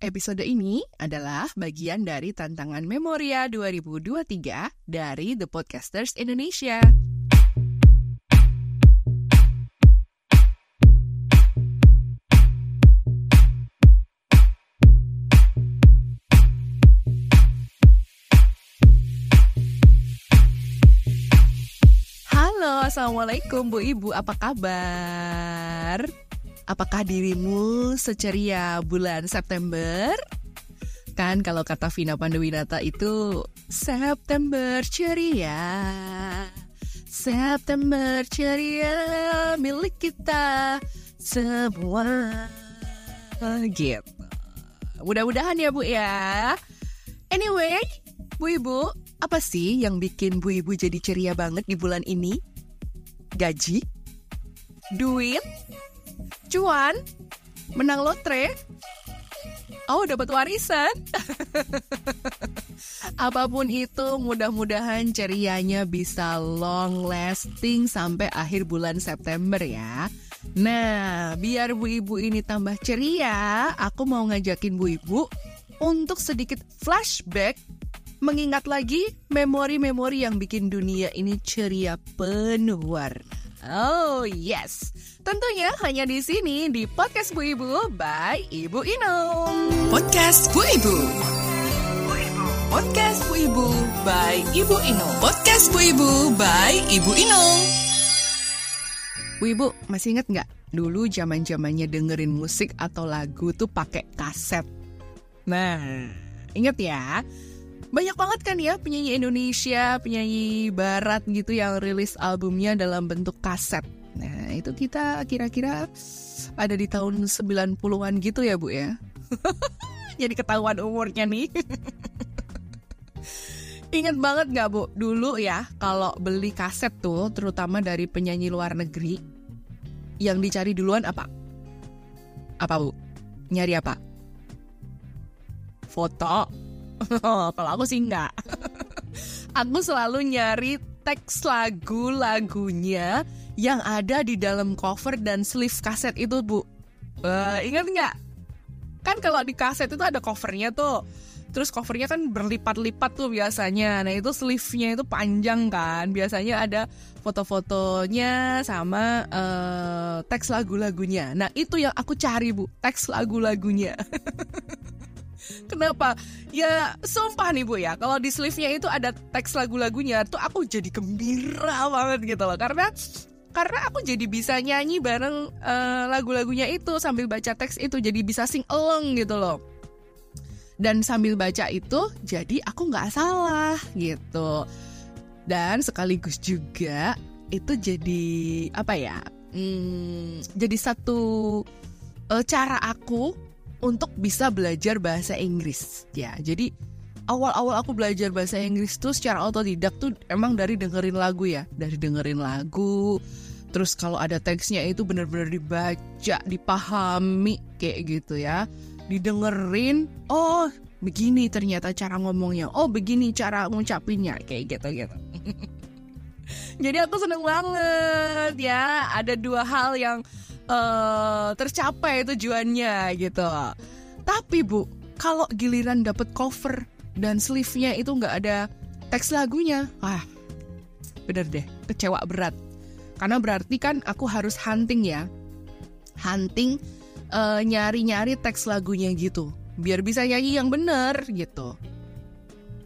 Episode ini adalah bagian dari tantangan Memoria 2023 dari The Podcasters Indonesia. Halo, Assalamualaikum Bu Ibu, apa kabar? Apakah dirimu seceria bulan September? Kan kalau kata Vina Pandewinata itu September ceria September ceria milik kita semua Gitu Mudah-mudahan ya Bu ya Anyway, Bu Ibu, apa sih yang bikin Bu Ibu jadi ceria banget di bulan ini? Gaji? Duit? Cuan, menang lotre, oh dapat warisan. Apa pun itu, mudah-mudahan cerianya bisa long lasting sampai akhir bulan September ya. Nah, biar Bu Ibu ini tambah ceria, aku mau ngajakin Bu Ibu untuk sedikit flashback mengingat lagi memori-memori yang bikin dunia ini ceria penuh warna. Oh yes, tentunya hanya di sini di podcast Bu Ibu by Ibu Inung. Podcast Bu Ibu. Podcast Bu Ibu by Ibu Inung. Podcast Bu Ibu by Ibu Inung. Bu Ibu masih ingat nggak dulu zaman zamannya dengerin musik atau lagu tuh pakai kaset. Nah, inget ya banyak banget kan ya penyanyi Indonesia, penyanyi barat gitu yang rilis albumnya dalam bentuk kaset. Nah, itu kita kira-kira ada di tahun 90-an gitu ya, Bu ya. Jadi ketahuan umurnya nih. Ingat banget gak Bu, dulu ya kalau beli kaset tuh terutama dari penyanyi luar negeri yang dicari duluan apa? Apa Bu? Nyari apa? Foto, Kalau aku sih enggak. aku selalu nyari teks lagu-lagunya yang ada di dalam cover dan sleeve kaset itu, Bu. Uh, ingat nggak? Kan kalau di kaset itu ada covernya tuh. Terus covernya kan berlipat-lipat tuh biasanya. Nah itu sleeve-nya itu panjang kan. Biasanya ada foto-fotonya sama uh, teks lagu-lagunya. Nah itu yang aku cari bu, teks lagu-lagunya. Kenapa? Ya sumpah nih Bu ya, kalau di sleeve-nya itu ada teks lagu-lagunya tuh aku jadi gembira banget gitu loh. Karena karena aku jadi bisa nyanyi bareng uh, lagu-lagunya itu sambil baca teks itu jadi bisa sing along gitu loh. Dan sambil baca itu jadi aku nggak salah gitu. Dan sekaligus juga itu jadi apa ya? Hmm, jadi satu uh, cara aku untuk bisa belajar bahasa Inggris. Ya, jadi awal-awal aku belajar bahasa Inggris tuh secara otodidak tuh emang dari dengerin lagu ya, dari dengerin lagu. Terus kalau ada teksnya itu benar-benar dibaca, dipahami kayak gitu ya. Didengerin, oh begini ternyata cara ngomongnya, oh begini cara ngucapinnya kayak gitu gitu. Jadi aku seneng banget ya. Ada dua hal yang uh, tercapai tujuannya gitu. Tapi bu, kalau giliran dapet cover dan sleeve-nya itu nggak ada teks lagunya, ah, bener deh, kecewa berat. Karena berarti kan aku harus hunting ya, hunting nyari nyari-nyari teks lagunya gitu, biar bisa nyanyi yang bener gitu.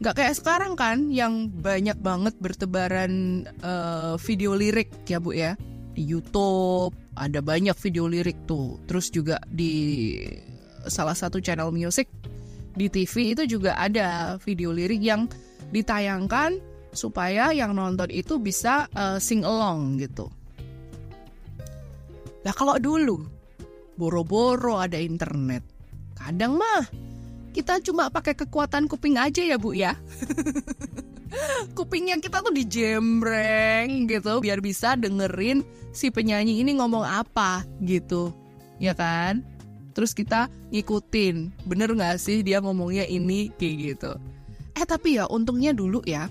Gak kayak sekarang kan, yang banyak banget bertebaran uh, video lirik ya bu ya di YouTube ada banyak video lirik tuh terus juga di salah satu channel music di TV itu juga ada video lirik yang ditayangkan supaya yang nonton itu bisa uh, sing along gitu. Nah kalau dulu boro-boro ada internet, kadang mah kita cuma pakai kekuatan kuping aja ya bu ya. kupingnya kita tuh dijembreng gitu biar bisa dengerin si penyanyi ini ngomong apa gitu. Ya kan? Terus kita ngikutin. Bener nggak sih dia ngomongnya ini kayak gitu? Eh tapi ya untungnya dulu ya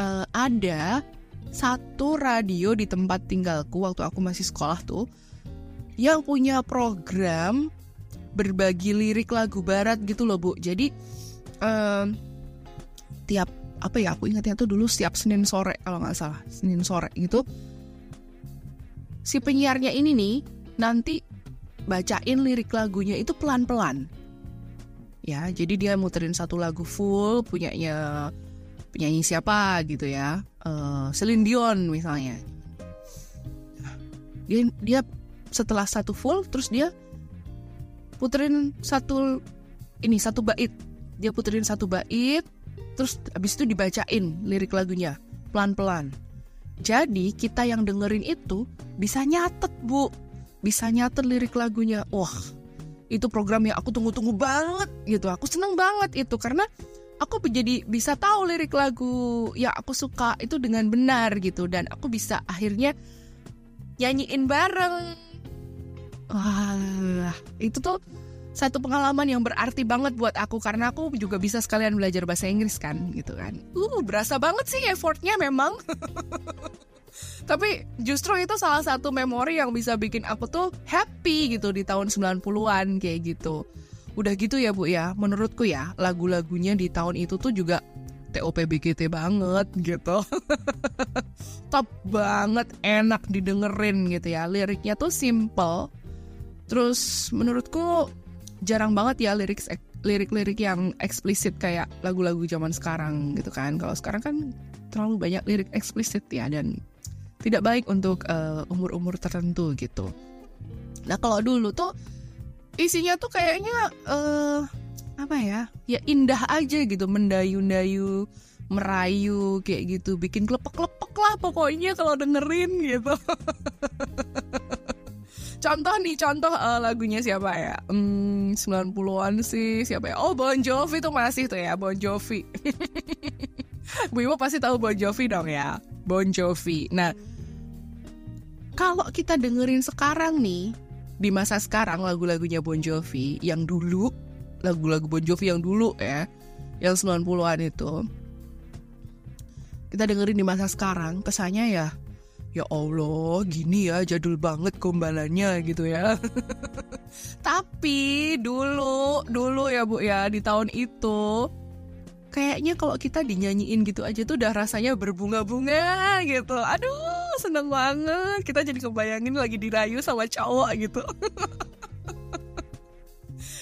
uh, ada satu radio di tempat tinggalku waktu aku masih sekolah tuh yang punya program berbagi lirik lagu barat gitu loh Bu. Jadi um, tiap apa ya aku ingatnya tuh dulu setiap Senin sore kalau nggak salah Senin sore gitu si penyiarnya ini nih nanti bacain lirik lagunya itu pelan-pelan. Ya, jadi dia muterin satu lagu full punyanya penyanyi siapa gitu ya. Uh, Celine Dion misalnya. Dia dia setelah satu full terus dia puterin satu ini satu bait. Dia puterin satu bait terus habis itu dibacain lirik lagunya pelan-pelan. Jadi kita yang dengerin itu bisa nyatet bu, bisa nyatet lirik lagunya. Wah, itu program yang aku tunggu-tunggu banget gitu. Aku seneng banget itu karena aku jadi bisa tahu lirik lagu yang aku suka itu dengan benar gitu dan aku bisa akhirnya nyanyiin bareng. Wah, itu tuh satu pengalaman yang berarti banget buat aku karena aku juga bisa sekalian belajar bahasa Inggris kan gitu kan. Uh, berasa banget sih effortnya memang. Tapi justru itu salah satu memori yang bisa bikin aku tuh happy gitu di tahun 90-an kayak gitu. Udah gitu ya Bu ya, menurutku ya lagu-lagunya di tahun itu tuh juga TOPBGT banget gitu. Top banget, enak didengerin gitu ya. Liriknya tuh simple. Terus menurutku jarang banget ya lirik lirik-lirik yang eksplisit kayak lagu-lagu zaman sekarang gitu kan. Kalau sekarang kan terlalu banyak lirik eksplisit ya dan tidak baik untuk uh, umur-umur tertentu gitu. Nah kalau dulu tuh isinya tuh kayaknya uh, apa ya? Ya indah aja gitu, mendayu-dayu, merayu kayak gitu, bikin klepek-klepek lah pokoknya kalau dengerin gitu. contoh nih contoh uh, lagunya siapa ya hmm, 90-an sih. Siapa ya? Oh Bon Jovi tuh masih tuh ya Bon Jovi. Bu Iwo pasti tahu Bon Jovi dong ya. Bon Jovi. Nah kalau kita dengerin sekarang nih di masa sekarang lagu-lagunya Bon Jovi yang dulu lagu-lagu Bon Jovi yang dulu ya yang 90-an itu kita dengerin di masa sekarang kesannya ya ya Allah gini ya jadul banget gombalannya gitu ya tapi dulu dulu ya bu ya di tahun itu kayaknya kalau kita dinyanyiin gitu aja tuh udah rasanya berbunga-bunga gitu. Aduh seneng banget. Kita jadi kebayangin lagi dirayu sama cowok gitu.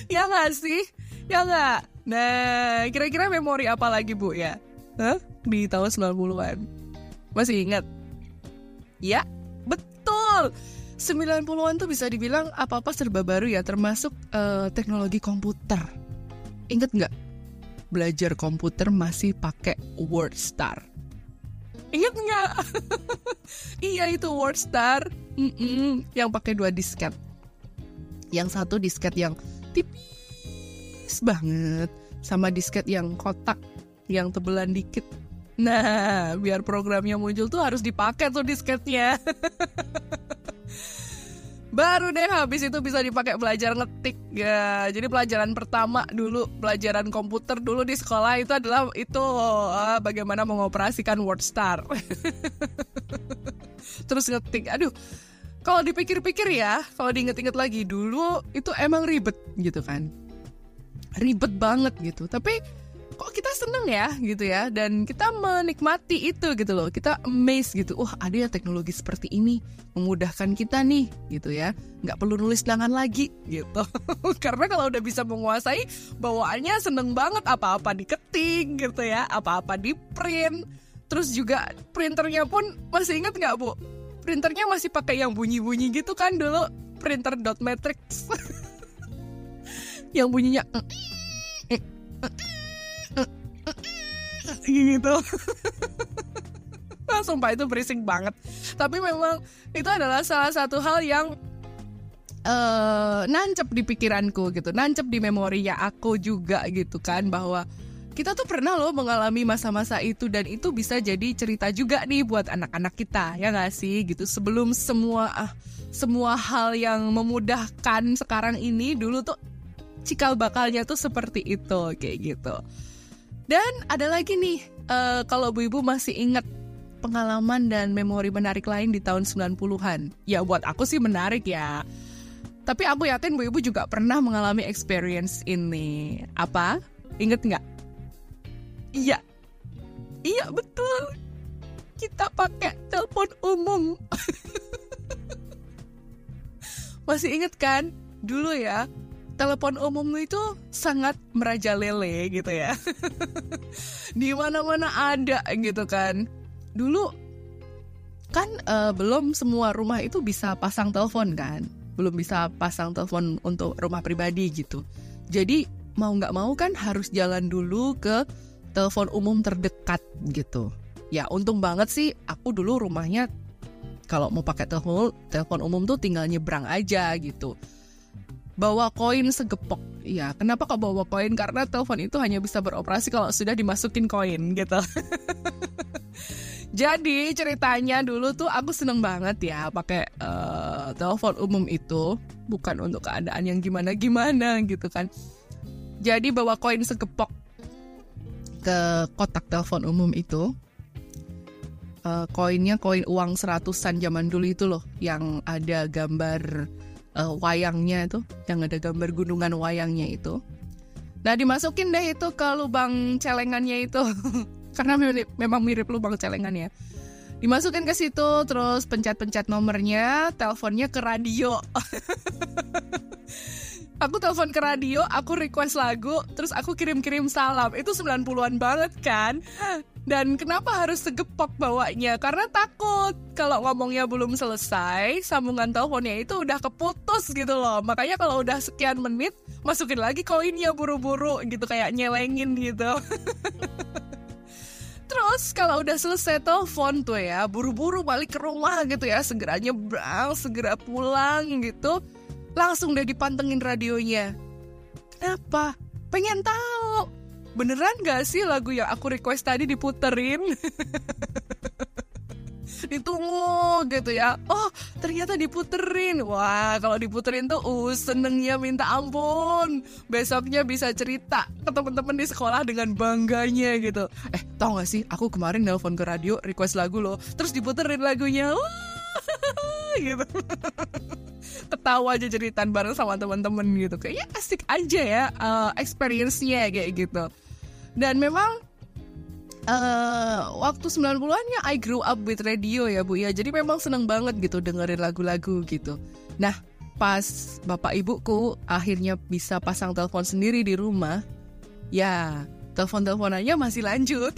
Ya nggak sih? Ya nggak? Nah kira-kira memori apa lagi bu ya? Hah? di tahun 90-an masih ingat? Ya, betul. 90-an tuh bisa dibilang apa-apa serba baru ya, termasuk uh, teknologi komputer. Ingat nggak? Belajar komputer masih pakai WordStar. Ingat nggak? iya itu WordStar. Mm -mm, yang pakai dua disket. Yang satu disket yang tipis banget, sama disket yang kotak yang tebelan dikit Nah, biar programnya muncul tuh harus dipakai tuh disketnya. Baru deh habis itu bisa dipakai belajar ngetik ya. Jadi pelajaran pertama dulu pelajaran komputer dulu di sekolah itu adalah itu uh, bagaimana mengoperasikan WordStar. Terus ngetik. Aduh, kalau dipikir-pikir ya, kalau diinget-inget lagi dulu itu emang ribet gitu kan. Ribet banget gitu. Tapi kok kita seneng ya gitu ya. Dan kita menikmati itu gitu loh. Kita amazed gitu. Wah ada ya teknologi seperti ini. Memudahkan kita nih gitu ya. Nggak perlu nulis tangan lagi gitu. Karena kalau udah bisa menguasai bawaannya seneng banget. Apa-apa diketik gitu ya. Apa-apa di print terus juga printernya pun masih inget nggak bu? Printernya masih pakai yang bunyi-bunyi gitu kan dulu? Printer dot matrix. Yang bunyinya gitu. Sumpah itu berisik banget. Tapi memang itu adalah salah satu hal yang uh, nancep di pikiranku gitu. Nancep di memorinya aku juga gitu kan bahwa kita tuh pernah loh mengalami masa-masa itu dan itu bisa jadi cerita juga nih buat anak-anak kita ya gak sih? Gitu. Sebelum semua uh, semua hal yang memudahkan sekarang ini dulu tuh cikal bakalnya tuh seperti itu kayak gitu dan ada lagi nih, uh, kalau Bu Ibu masih ingat pengalaman dan memori menarik lain di tahun 90-an. Ya buat aku sih menarik ya. Tapi aku yakin Bu Ibu juga pernah mengalami experience ini. Apa? Ingat nggak? Iya. Iya betul. Kita pakai telepon umum. Masih inget kan? Dulu ya, telepon umum itu sangat merajalele gitu ya. Di mana-mana ada gitu kan. Dulu kan uh, belum semua rumah itu bisa pasang telepon kan belum bisa pasang telepon untuk rumah pribadi gitu. Jadi mau nggak mau kan harus jalan dulu ke telepon umum terdekat gitu. Ya untung banget sih aku dulu rumahnya kalau mau pakai telepon telepon umum tuh tinggal nyebrang aja gitu. Bawa koin segepok. Ya, kenapa kok bawa koin? Karena telepon itu hanya bisa beroperasi kalau sudah dimasukin koin gitu. Jadi ceritanya dulu tuh aku seneng banget ya pakai uh, telepon umum itu bukan untuk keadaan yang gimana gimana gitu kan. Jadi bawa koin segepok ke kotak telepon umum itu. Uh, koinnya koin uang seratusan zaman dulu itu loh yang ada gambar uh, wayangnya itu, yang ada gambar gunungan wayangnya itu. Nah dimasukin deh itu ke lubang celengannya itu. karena mirip, memang mirip lubang celengan ya dimasukin ke situ terus pencet-pencet nomornya teleponnya ke radio aku telepon ke radio aku request lagu terus aku kirim-kirim salam itu 90-an banget kan dan kenapa harus segepok bawanya? Karena takut kalau ngomongnya belum selesai, sambungan teleponnya itu udah keputus gitu loh. Makanya kalau udah sekian menit, masukin lagi koinnya buru-buru gitu kayak nyelengin gitu. Terus kalau udah selesai telepon tuh ya, buru-buru balik ke rumah gitu ya, segera nyebrang, segera pulang gitu. Langsung deh dipantengin radionya. Kenapa? Pengen tahu. Beneran gak sih lagu yang aku request tadi diputerin? ditunggu gitu ya. Oh ternyata diputerin. Wah kalau diputerin tuh uh senengnya minta ampun. Besoknya bisa cerita ke teman-teman di sekolah dengan bangganya gitu. Eh tau gak sih? Aku kemarin nelpon ke radio request lagu loh. Terus diputerin lagunya. Wah gitu. Ketawa aja ceritaan bareng sama teman-teman gitu. Kayaknya asik aja ya uh, experience-nya kayak gitu dan memang uh, waktu 90-an ya I grew up with radio ya Bu ya. Jadi memang seneng banget gitu dengerin lagu-lagu gitu. Nah, pas bapak ibuku akhirnya bisa pasang telepon sendiri di rumah, ya telepon-teleponannya masih lanjut.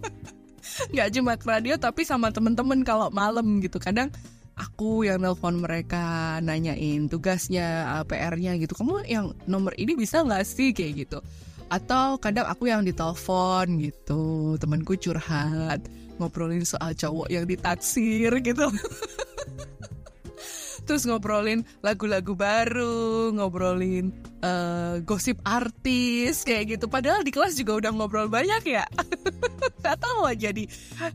Gak cuma ke radio tapi sama temen-temen kalau malam gitu. Kadang aku yang nelpon mereka nanyain tugasnya, PR-nya gitu. Kamu yang nomor ini bisa nggak sih kayak gitu atau kadang aku yang ditelepon gitu temanku curhat ngobrolin soal cowok yang ditaksir gitu. Terus ngobrolin lagu-lagu baru ngobrolin uh, gosip artis kayak gitu. Padahal di kelas juga udah ngobrol banyak ya. Nggak tahu aja di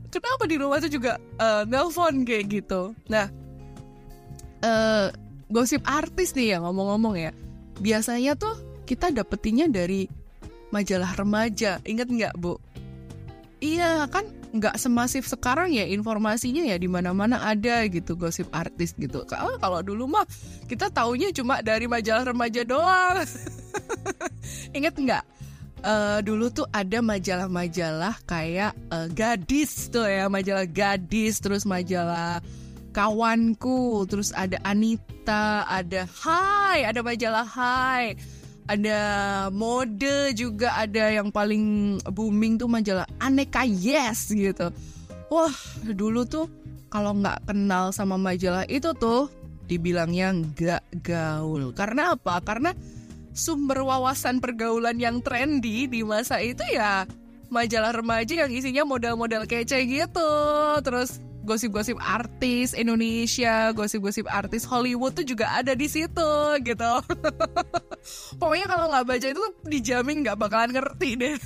kenapa di rumah tuh juga uh, nelpon kayak gitu. Nah uh, gosip artis nih ya ngomong-ngomong ya. Biasanya tuh kita dapetinnya dari majalah remaja. Ingat nggak, Bu? Iya, kan nggak semasif sekarang ya informasinya ya di mana-mana ada gitu gosip artis gitu. Kalau kalau dulu mah kita taunya cuma dari majalah remaja doang. Ingat nggak? Uh, dulu tuh ada majalah-majalah kayak uh, gadis tuh ya majalah gadis terus majalah kawanku terus ada Anita ada Hai ada majalah Hai ada mode juga ada yang paling booming tuh majalah aneka yes gitu. Wah dulu tuh kalau nggak kenal sama majalah itu tuh dibilangnya nggak gaul. Karena apa? Karena sumber wawasan pergaulan yang trendy di masa itu ya majalah remaja yang isinya model-model kece gitu. Terus gosip-gosip artis Indonesia, gosip-gosip artis Hollywood tuh juga ada di situ gitu. Pokoknya kalau nggak baca itu dijamin nggak bakalan ngerti deh.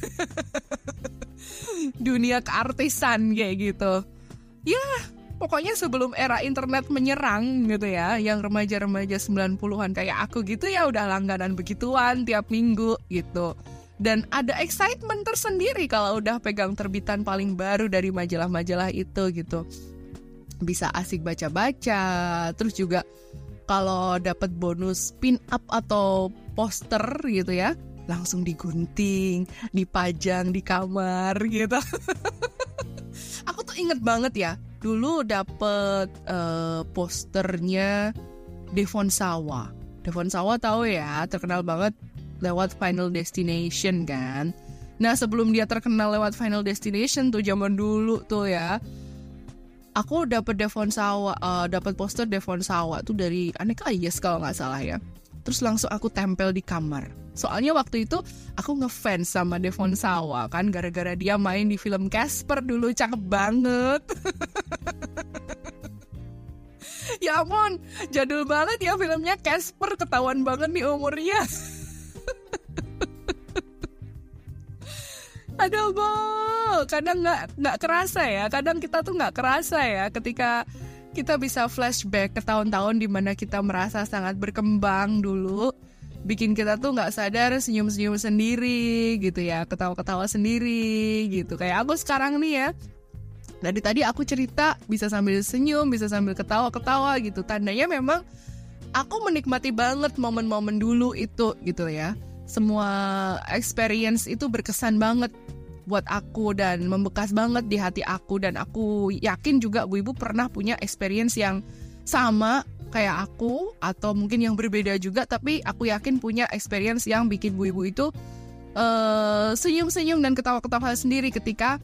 Dunia keartisan kayak gitu. Ya, pokoknya sebelum era internet menyerang gitu ya, yang remaja-remaja 90-an kayak aku gitu ya udah langganan begituan tiap minggu gitu dan ada excitement tersendiri kalau udah pegang terbitan paling baru dari majalah-majalah itu gitu bisa asik baca-baca terus juga kalau dapat bonus pin up atau poster gitu ya langsung digunting, dipajang di kamar gitu. aku tuh inget banget ya, dulu dapet uh, posternya Devon Sawa. Devon Sawa tahu ya, terkenal banget lewat Final Destination kan. Nah sebelum dia terkenal lewat Final Destination tuh zaman dulu tuh ya, aku dapat Devon Sawa, uh, dapat poster Devon Sawa tuh dari Aneka Yes kalau nggak salah ya. Terus langsung aku tempel di kamar Soalnya waktu itu aku ngefans sama Devon Sawa kan gara-gara dia main di film Casper dulu cakep banget. ya ampun, jadul banget ya filmnya Casper ketahuan banget nih umurnya. Aduh, Bo, kadang nggak nggak kerasa ya. Kadang kita tuh nggak kerasa ya ketika kita bisa flashback ke tahun-tahun di mana kita merasa sangat berkembang dulu. Bikin kita tuh nggak sadar senyum-senyum sendiri gitu ya. Ketawa-ketawa sendiri gitu. Kayak aku sekarang nih ya. Dari tadi aku cerita bisa sambil senyum bisa sambil ketawa-ketawa gitu. Tandanya memang aku menikmati banget momen-momen dulu itu gitu ya. Semua experience itu berkesan banget buat aku dan membekas banget di hati aku. Dan aku yakin juga Bu Ibu pernah punya experience yang sama kayak aku atau mungkin yang berbeda juga. Tapi aku yakin punya experience yang bikin bu ibu itu senyum senyum-senyum dan ketawa-ketawa sendiri ketika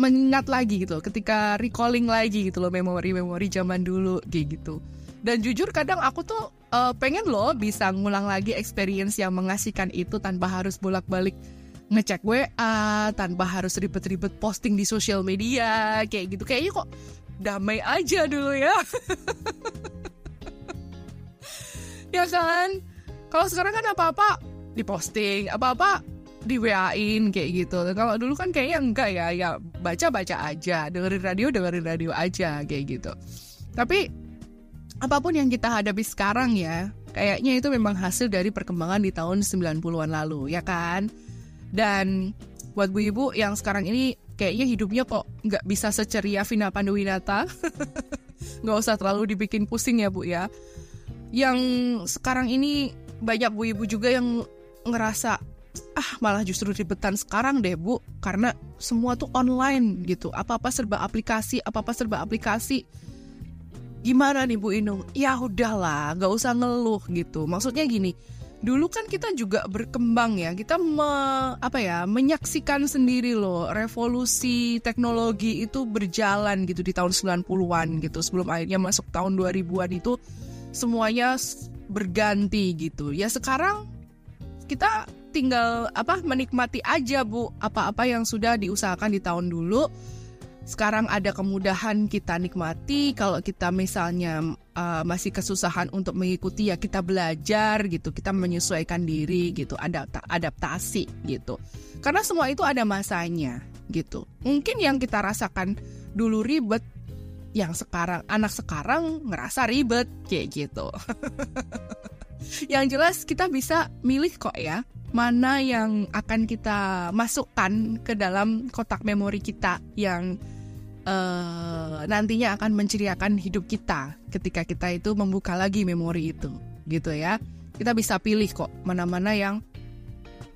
mengingat lagi gitu ketika recalling lagi gitu loh memori-memori zaman dulu kayak gitu. Dan jujur kadang aku tuh uh, pengen loh bisa ngulang lagi experience yang mengasihkan itu tanpa harus bolak-balik ngecek WA tanpa harus ribet-ribet posting di sosial media kayak gitu kayaknya kok damai aja dulu ya. ya kan? Kalau sekarang kan apa-apa diposting, apa-apa di WA-in kayak gitu. Kalau dulu kan kayaknya enggak ya, ya baca-baca aja, dengerin radio, dengerin radio aja kayak gitu. Tapi apa pun yang kita hadapi sekarang ya, kayaknya itu memang hasil dari perkembangan di tahun 90-an lalu, ya kan? Dan buat bu ibu yang sekarang ini kayaknya hidupnya kok nggak bisa seceria Vina Panduwinata. nggak usah terlalu dibikin pusing ya Bu ya. Yang sekarang ini banyak bu ibu juga yang ngerasa ah malah justru ribetan sekarang deh Bu karena semua tuh online gitu. Apa-apa serba aplikasi, apa-apa serba aplikasi. Gimana nih Bu Inung? Ya udahlah, nggak usah ngeluh gitu. Maksudnya gini, dulu kan kita juga berkembang ya. Kita me, apa ya menyaksikan sendiri loh revolusi teknologi itu berjalan gitu di tahun 90-an gitu. Sebelum akhirnya masuk tahun 2000-an itu semuanya berganti gitu. Ya sekarang kita tinggal apa menikmati aja Bu apa-apa yang sudah diusahakan di tahun dulu sekarang ada kemudahan kita nikmati. Kalau kita misalnya uh, masih kesusahan untuk mengikuti ya kita belajar gitu. Kita menyesuaikan diri gitu adapta adaptasi gitu. Karena semua itu ada masanya gitu. Mungkin yang kita rasakan dulu ribet yang sekarang anak sekarang ngerasa ribet kayak gitu. Yang jelas kita bisa milih kok ya mana yang akan kita masukkan ke dalam kotak memori kita yang uh, nantinya akan menceriakan hidup kita ketika kita itu membuka lagi memori itu gitu ya. Kita bisa pilih kok mana-mana yang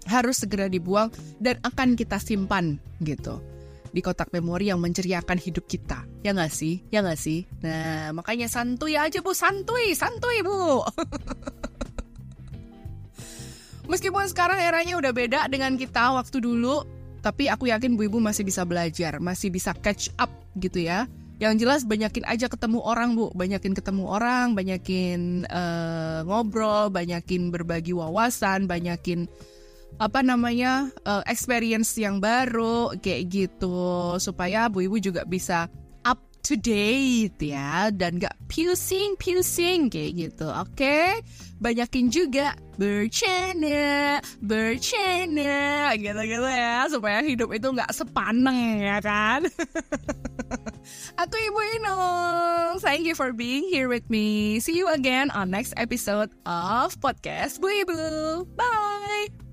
harus segera dibuang dan akan kita simpan gitu di kotak memori yang menceriakan hidup kita. Ya nggak sih? Ya nggak sih? Nah makanya santuy aja bu. Santuy santuy bu Meskipun sekarang eranya udah beda dengan kita waktu dulu, tapi aku yakin bu ibu masih bisa belajar, masih bisa catch up gitu ya. Yang jelas banyakin aja ketemu orang bu, banyakin ketemu orang, banyakin uh, ngobrol, banyakin berbagi wawasan, banyakin apa namanya uh, experience yang baru kayak gitu supaya bu ibu juga bisa to date ya dan gak pusing pusing kayak gitu oke? Okay? banyakin juga bercanda bercanda gitu gitu ya supaya hidup itu nggak sepaneng ya kan? Aku ibu Inung thank you for being here with me. See you again on next episode of podcast Bu Ibu. Bye